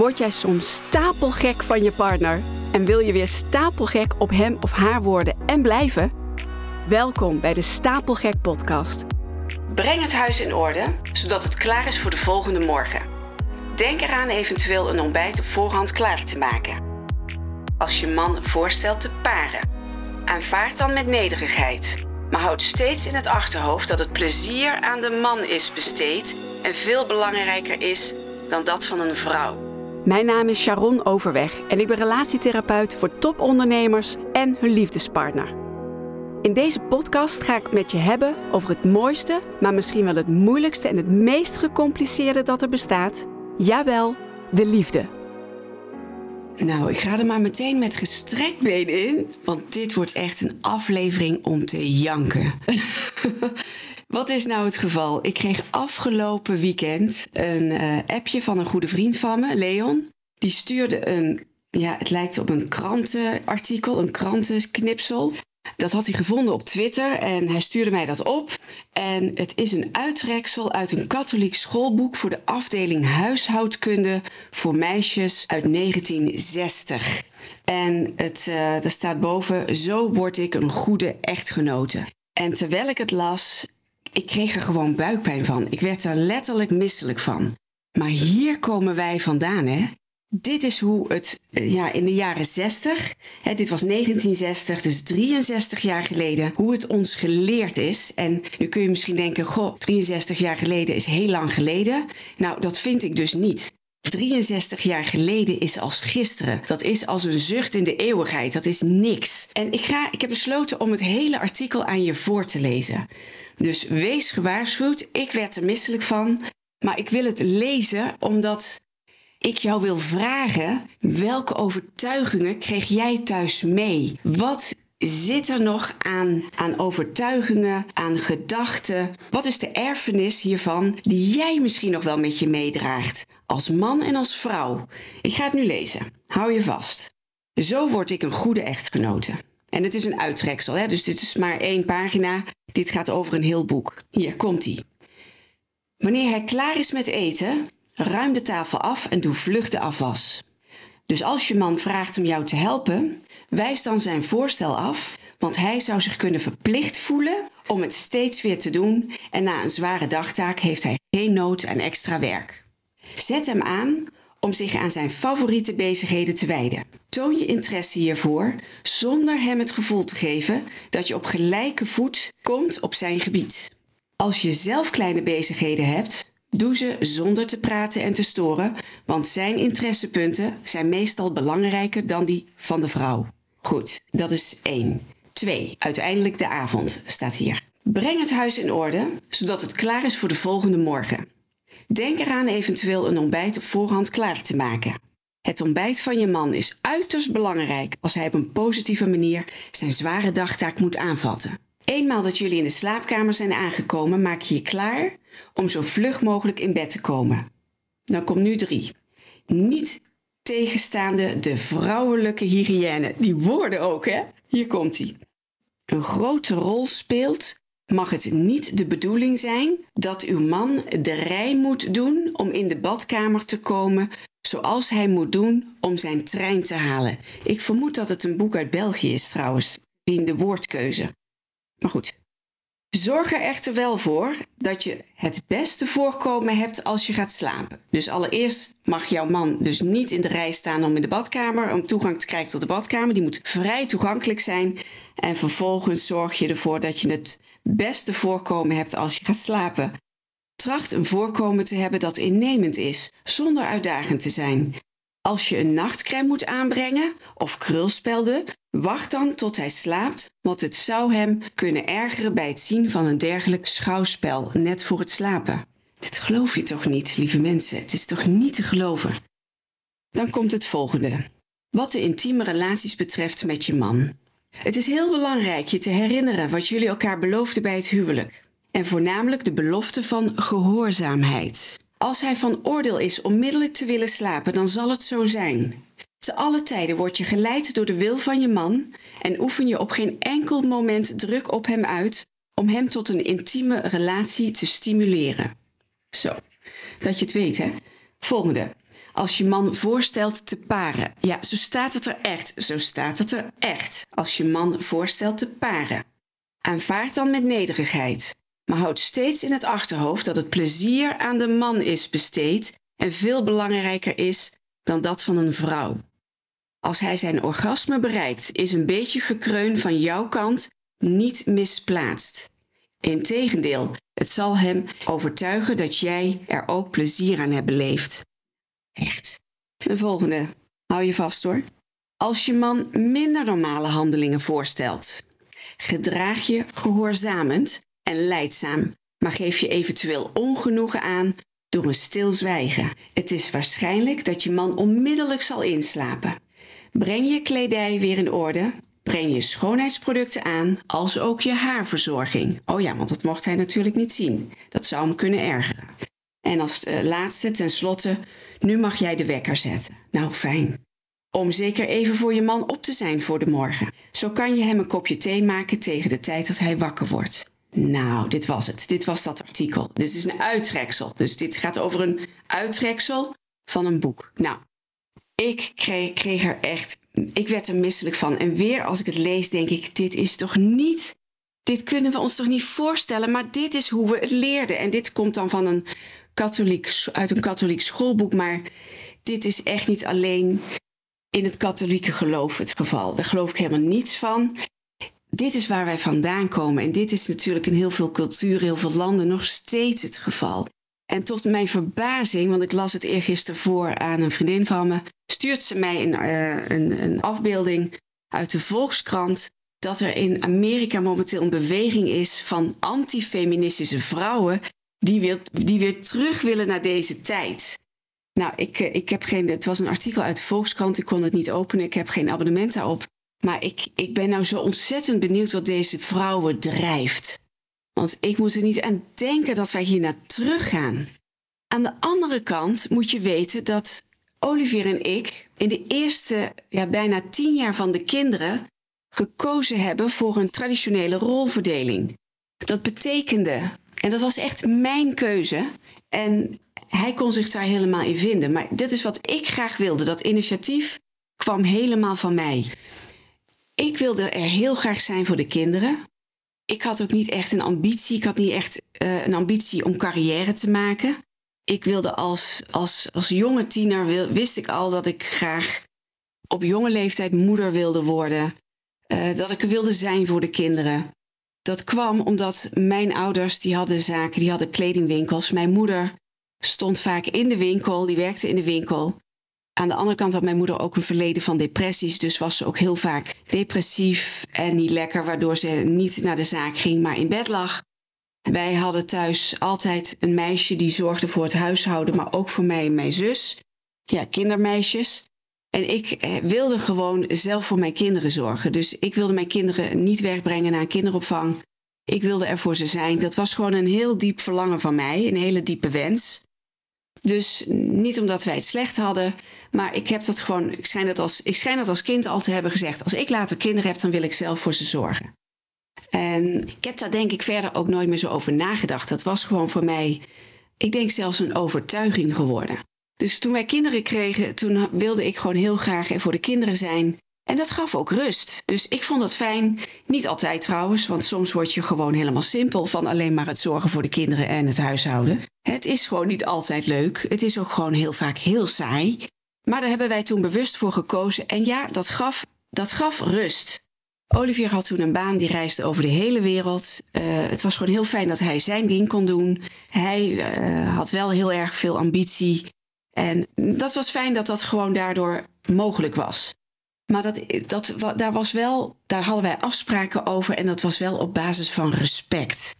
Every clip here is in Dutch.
Word jij soms stapelgek van je partner en wil je weer stapelgek op hem of haar worden en blijven? Welkom bij de Stapelgek Podcast. Breng het huis in orde, zodat het klaar is voor de volgende morgen. Denk eraan eventueel een ontbijt op voorhand klaar te maken. Als je man voorstelt te paren, aanvaard dan met nederigheid. Maar houd steeds in het achterhoofd dat het plezier aan de man is besteed en veel belangrijker is dan dat van een vrouw. Mijn naam is Sharon Overweg en ik ben relatietherapeut voor topondernemers en hun liefdespartner. In deze podcast ga ik met je hebben over het mooiste, maar misschien wel het moeilijkste en het meest gecompliceerde dat er bestaat. Jawel, de liefde. Nou, ik ga er maar meteen met gestrekt been in, want dit wordt echt een aflevering om te janken. Wat is nou het geval? Ik kreeg afgelopen weekend een uh, appje van een goede vriend van me, Leon. Die stuurde een, ja, het lijkt op een krantenartikel, een krantenknipsel. Dat had hij gevonden op Twitter en hij stuurde mij dat op. En het is een uittreksel uit een katholiek schoolboek voor de afdeling huishoudkunde voor meisjes uit 1960. En het, uh, er staat boven: Zo word ik een goede echtgenote. En terwijl ik het las, ik kreeg er gewoon buikpijn van. Ik werd er letterlijk misselijk van. Maar hier komen wij vandaan, hè? Dit is hoe het eh, ja, in de jaren 60, hè, dit was 1960, dus 63 jaar geleden, hoe het ons geleerd is. En nu kun je misschien denken, goh, 63 jaar geleden is heel lang geleden. Nou, dat vind ik dus niet. 63 jaar geleden is als gisteren. Dat is als een zucht in de eeuwigheid. Dat is niks. En ik, ga, ik heb besloten om het hele artikel aan je voor te lezen. Dus wees gewaarschuwd. Ik werd er misselijk van. Maar ik wil het lezen omdat ik jou wil vragen: welke overtuigingen kreeg jij thuis mee? Wat zit er nog aan, aan overtuigingen, aan gedachten? Wat is de erfenis hiervan die jij misschien nog wel met je meedraagt? Als man en als vrouw. Ik ga het nu lezen. Hou je vast. Zo word ik een goede echtgenote. En het is een uittreksel, hè? dus dit is maar één pagina. Dit gaat over een heel boek. Hier komt ie. Wanneer hij klaar is met eten, ruim de tafel af en doe vlug de afwas. Dus als je man vraagt om jou te helpen, wijs dan zijn voorstel af, want hij zou zich kunnen verplicht voelen om het steeds weer te doen en na een zware dagtaak heeft hij geen nood aan extra werk. Zet hem aan om zich aan zijn favoriete bezigheden te wijden. Toon je interesse hiervoor zonder hem het gevoel te geven dat je op gelijke voet komt op zijn gebied. Als je zelf kleine bezigheden hebt, doe ze zonder te praten en te storen, want zijn interessepunten zijn meestal belangrijker dan die van de vrouw. Goed, dat is één. 2. Uiteindelijk de avond staat hier. Breng het huis in orde, zodat het klaar is voor de volgende morgen. Denk eraan eventueel een ontbijt op voorhand klaar te maken. Het ontbijt van je man is uiterst belangrijk als hij op een positieve manier zijn zware dagtaak moet aanvatten. Eenmaal dat jullie in de slaapkamer zijn aangekomen, maak je je klaar om zo vlug mogelijk in bed te komen. Dan komt nu drie. Niet tegenstaande de vrouwelijke hygiëne. Die woorden ook, hè? Hier komt hij. Een grote rol speelt mag het niet de bedoeling zijn dat uw man de rij moet doen om in de badkamer te komen zoals hij moet doen om zijn trein te halen. Ik vermoed dat het een boek uit België is trouwens, zien de woordkeuze. Maar goed. Zorg er echter wel voor dat je het beste voorkomen hebt als je gaat slapen. Dus allereerst mag jouw man dus niet in de rij staan om in de badkamer, om toegang te krijgen tot de badkamer. Die moet vrij toegankelijk zijn. En vervolgens zorg je ervoor dat je het beste voorkomen hebt als je gaat slapen. Tracht een voorkomen te hebben dat innemend is, zonder uitdagend te zijn. Als je een nachtcrème moet aanbrengen of krulspelden, wacht dan tot hij slaapt, want het zou hem kunnen ergeren bij het zien van een dergelijk schouwspel net voor het slapen. Dit geloof je toch niet, lieve mensen? Het is toch niet te geloven? Dan komt het volgende. Wat de intieme relaties betreft met je man. Het is heel belangrijk je te herinneren wat jullie elkaar beloofden bij het huwelijk. En voornamelijk de belofte van gehoorzaamheid. Als hij van oordeel is onmiddellijk te willen slapen, dan zal het zo zijn. Te alle tijden word je geleid door de wil van je man en oefen je op geen enkel moment druk op hem uit om hem tot een intieme relatie te stimuleren. Zo, dat je het weet hè. Volgende. Als je man voorstelt te paren. Ja, zo staat het er echt. Zo staat het er echt. Als je man voorstelt te paren. Aanvaard dan met nederigheid. Maar houd steeds in het achterhoofd dat het plezier aan de man is besteed en veel belangrijker is dan dat van een vrouw. Als hij zijn orgasme bereikt, is een beetje gekreun van jouw kant niet misplaatst. Integendeel, het zal hem overtuigen dat jij er ook plezier aan hebt beleefd. Echt. De volgende. Hou je vast hoor. Als je man minder normale handelingen voorstelt, gedraag je gehoorzamend en leidzaam, maar geef je eventueel ongenoegen aan door een stilzwijgen. Het is waarschijnlijk dat je man onmiddellijk zal inslapen. Breng je kledij weer in orde. Breng je schoonheidsproducten aan, als ook je haarverzorging. Oh ja, want dat mocht hij natuurlijk niet zien. Dat zou hem kunnen ergeren. En als uh, laatste, tenslotte, nu mag jij de wekker zetten. Nou, fijn. Om zeker even voor je man op te zijn voor de morgen. Zo kan je hem een kopje thee maken tegen de tijd dat hij wakker wordt. Nou, dit was het. Dit was dat artikel. Dit is een uittreksel. Dus dit gaat over een uittreksel van een boek. Nou, ik kreeg, kreeg er echt. Ik werd er misselijk van. En weer als ik het lees, denk ik: dit is toch niet. Dit kunnen we ons toch niet voorstellen, maar dit is hoe we het leerden. En dit komt dan van een katholiek, uit een katholiek schoolboek. Maar dit is echt niet alleen in het katholieke geloof het geval. Daar geloof ik helemaal niets van dit is waar wij vandaan komen. En dit is natuurlijk in heel veel culturen, heel veel landen nog steeds het geval. En tot mijn verbazing, want ik las het eergisteren voor aan een vriendin van me, stuurt ze mij een, uh, een, een afbeelding uit de Volkskrant dat er in Amerika momenteel een beweging is van antifeministische vrouwen die, wil, die weer terug willen naar deze tijd. Nou, ik, eh, ik heb geen. Het was een artikel uit de Volkskrant. Ik kon het niet openen. Ik heb geen abonnement daarop. Maar ik, ik ben nou zo ontzettend benieuwd wat deze vrouwen drijft. Want ik moet er niet aan denken dat wij hier naar teruggaan. Aan de andere kant moet je weten dat Olivier en ik in de eerste ja, bijna tien jaar van de kinderen gekozen hebben voor een traditionele rolverdeling. Dat betekende, en dat was echt mijn keuze, en hij kon zich daar helemaal in vinden. Maar dit is wat ik graag wilde. Dat initiatief kwam helemaal van mij. Ik wilde er heel graag zijn voor de kinderen. Ik had ook niet echt een ambitie. Ik had niet echt uh, een ambitie om carrière te maken. Ik wilde als, als, als jonge tiener, wist ik al dat ik graag op jonge leeftijd moeder wilde worden. Uh, dat ik er wilde zijn voor de kinderen. Dat kwam omdat mijn ouders, die hadden zaken, die hadden kledingwinkels. Mijn moeder stond vaak in de winkel, die werkte in de winkel. Aan de andere kant had mijn moeder ook een verleden van depressies, dus was ze ook heel vaak depressief en niet lekker, waardoor ze niet naar de zaak ging, maar in bed lag. Wij hadden thuis altijd een meisje die zorgde voor het huishouden, maar ook voor mij en mijn zus. Ja, kindermeisjes. En ik eh, wilde gewoon zelf voor mijn kinderen zorgen. Dus ik wilde mijn kinderen niet wegbrengen naar een kinderopvang. Ik wilde er voor ze zijn. Dat was gewoon een heel diep verlangen van mij, een hele diepe wens. Dus niet omdat wij het slecht hadden, maar ik heb dat gewoon, ik schijn dat als, ik schijn dat als kind al te hebben gezegd. Als ik later kinderen heb, dan wil ik zelf voor ze zorgen. En ik heb daar denk ik verder ook nooit meer zo over nagedacht. Dat was gewoon voor mij, ik denk zelfs een overtuiging geworden. Dus toen wij kinderen kregen, toen wilde ik gewoon heel graag voor de kinderen zijn. En dat gaf ook rust. Dus ik vond dat fijn. Niet altijd trouwens, want soms word je gewoon helemaal simpel van alleen maar het zorgen voor de kinderen en het huishouden. Het is gewoon niet altijd leuk. Het is ook gewoon heel vaak heel saai. Maar daar hebben wij toen bewust voor gekozen. En ja, dat gaf, dat gaf rust. Olivier had toen een baan die reisde over de hele wereld. Uh, het was gewoon heel fijn dat hij zijn ding kon doen. Hij uh, had wel heel erg veel ambitie. En dat was fijn dat dat gewoon daardoor mogelijk was. Maar dat, dat, daar, was wel, daar hadden wij afspraken over en dat was wel op basis van respect.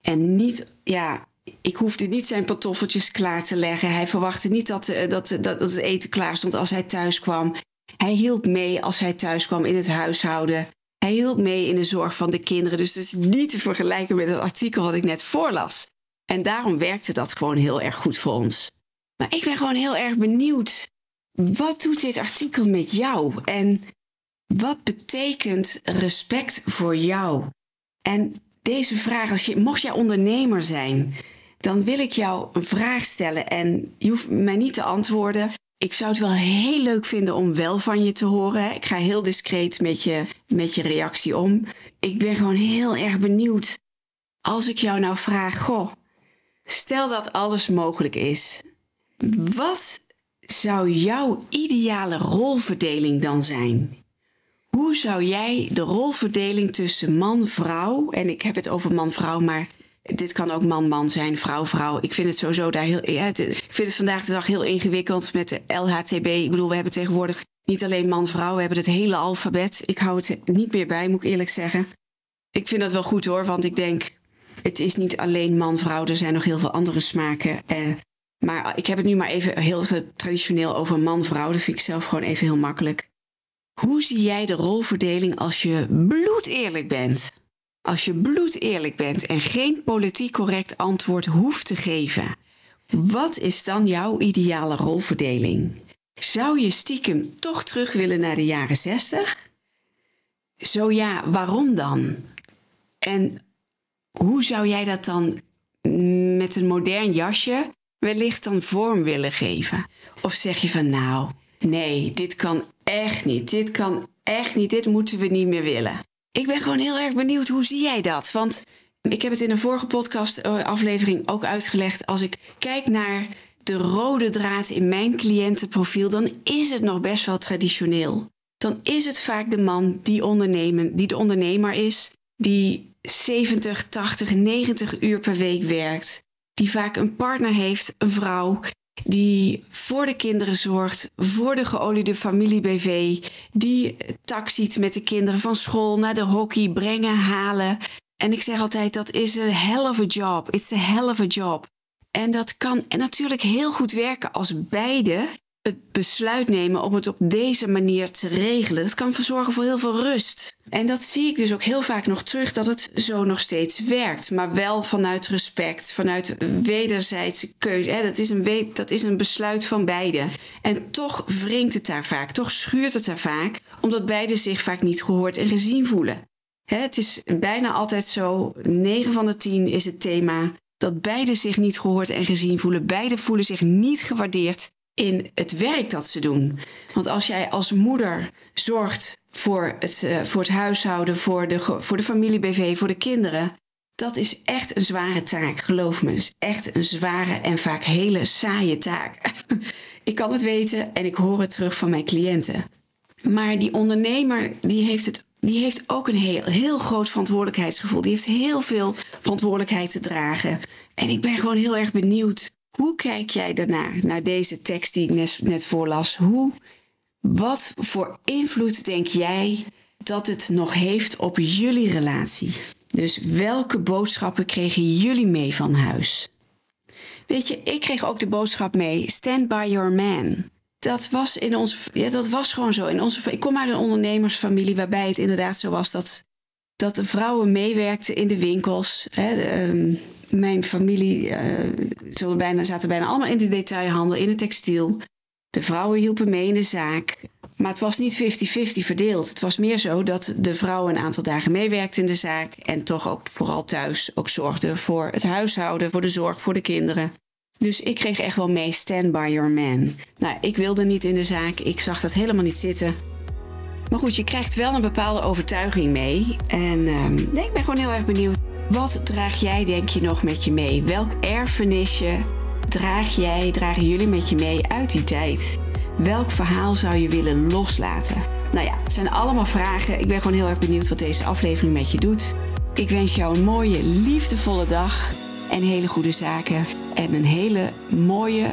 En niet, ja, ik hoefde niet zijn pantoffeltjes klaar te leggen. Hij verwachtte niet dat, eh, dat, dat, dat het eten klaar stond als hij thuis kwam. Hij hielp mee als hij thuis kwam in het huishouden. Hij hielp mee in de zorg van de kinderen. Dus het is niet te vergelijken met het artikel wat ik net voorlas. En daarom werkte dat gewoon heel erg goed voor ons. Maar ik ben gewoon heel erg benieuwd wat doet dit artikel met jou? En wat betekent respect voor jou? En deze vraag, als je, mocht jij ondernemer zijn, dan wil ik jou een vraag stellen. En je hoeft mij niet te antwoorden. Ik zou het wel heel leuk vinden om wel van je te horen. Ik ga heel discreet met je, met je reactie om. Ik ben gewoon heel erg benieuwd. Als ik jou nou vraag, goh, stel dat alles mogelijk is. Wat zou jouw ideale rolverdeling dan zijn? Hoe zou jij de rolverdeling tussen man-vrouw, en ik heb het over man-vrouw, maar dit kan ook man-man zijn, vrouw-vrouw. Ik vind het sowieso daar heel. Ja, ik vind het vandaag de dag heel ingewikkeld met de LHTB. Ik bedoel, we hebben tegenwoordig niet alleen man-vrouw, we hebben het hele alfabet. Ik hou het niet meer bij, moet ik eerlijk zeggen. Ik vind dat wel goed hoor, want ik denk, het is niet alleen man-vrouw, er zijn nog heel veel andere smaken. Eh, maar ik heb het nu maar even heel traditioneel over man-vrouw. Dat vind ik zelf gewoon even heel makkelijk. Hoe zie jij de rolverdeling als je bloed eerlijk bent? Als je bloed eerlijk bent en geen politiek correct antwoord hoeft te geven, wat is dan jouw ideale rolverdeling? Zou je stiekem toch terug willen naar de jaren 60? Zo ja, waarom dan? En hoe zou jij dat dan met een modern jasje wellicht dan vorm willen geven? Of zeg je van nou, nee, dit kan echt niet, dit kan echt niet, dit moeten we niet meer willen. Ik ben gewoon heel erg benieuwd, hoe zie jij dat? Want ik heb het in een vorige podcast eh, ook uitgelegd. Als ik kijk naar de rode draad in mijn cliëntenprofiel, dan is het nog best wel traditioneel. Dan is het vaak de man die, ondernemen, die de ondernemer is, die 70, 80, 90 uur per week werkt, die vaak een partner heeft, een vrouw, die voor de kinderen zorgt, voor de geoliede familie BV, die taxiet met de kinderen van school naar de hockey brengen, halen. En ik zeg altijd, dat is een hell a job. It's a hell a job. En dat kan natuurlijk heel goed werken als beide het besluit nemen om het op deze manier te regelen. Dat kan verzorgen voor heel veel rust. En dat zie ik dus ook heel vaak nog terug dat het zo nog steeds werkt. Maar wel vanuit respect, vanuit wederzijdse keuze. Hè, dat, is een dat is een besluit van beide. En toch wringt het daar vaak, toch schuurt het daar vaak, omdat beide zich vaak niet gehoord en gezien voelen. Hè, het is bijna altijd zo, 9 van de 10 is het thema dat beide zich niet gehoord en gezien voelen. Beide voelen zich niet gewaardeerd in het werk dat ze doen. Want als jij als moeder zorgt voor het, uh, voor het huishouden, voor de, voor de familie-BV, voor de kinderen. Dat is echt een zware taak, geloof me. Het is echt een zware en vaak hele saaie taak. ik kan het weten en ik hoor het terug van mijn cliënten. Maar die ondernemer die heeft, het, die heeft ook een heel, heel groot verantwoordelijkheidsgevoel. Die heeft heel veel verantwoordelijkheid te dragen. En ik ben gewoon heel erg benieuwd hoe kijk jij daarnaar, naar deze tekst die ik net, voorlas? Hoe, wat voor invloed denk jij dat het nog heeft op jullie relatie? Dus welke boodschappen kregen jullie mee van huis? Weet je, ik kreeg ook de boodschap mee: stand by your man. Dat was, in onze, ja, dat was gewoon zo. In onze, ik kom uit een ondernemersfamilie waarbij het inderdaad zo was dat, dat de vrouwen meewerkten in de winkels. Hè, ehm, mijn familie uh, bijna, zaten bijna allemaal in de detailhandel, in het textiel. De vrouwen hielpen mee in de zaak. Maar het was niet 50-50 verdeeld. Het was meer zo dat de vrouwen een aantal dagen meewerkten in de zaak. En toch ook vooral thuis ook zorgden voor het huishouden, voor de zorg voor de kinderen. Dus ik kreeg echt wel mee stand by your man. Nou, ik wilde niet in de zaak. Ik zag dat helemaal niet zitten. Maar goed, je krijgt wel een bepaalde overtuiging mee. En uh, nee, ik ben gewoon heel erg benieuwd wat draag jij, denk je, nog met je mee? Welk erfenisje draag jij, dragen jullie met je mee uit die tijd? Welk verhaal zou je willen loslaten? Nou ja, het zijn allemaal vragen. Ik ben gewoon heel erg benieuwd wat deze aflevering met je doet. Ik wens jou een mooie, liefdevolle dag en hele goede zaken. En een hele mooie,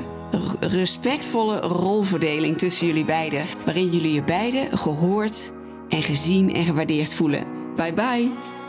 respectvolle rolverdeling tussen jullie beiden. Waarin jullie je beiden gehoord en gezien en gewaardeerd voelen. Bye bye!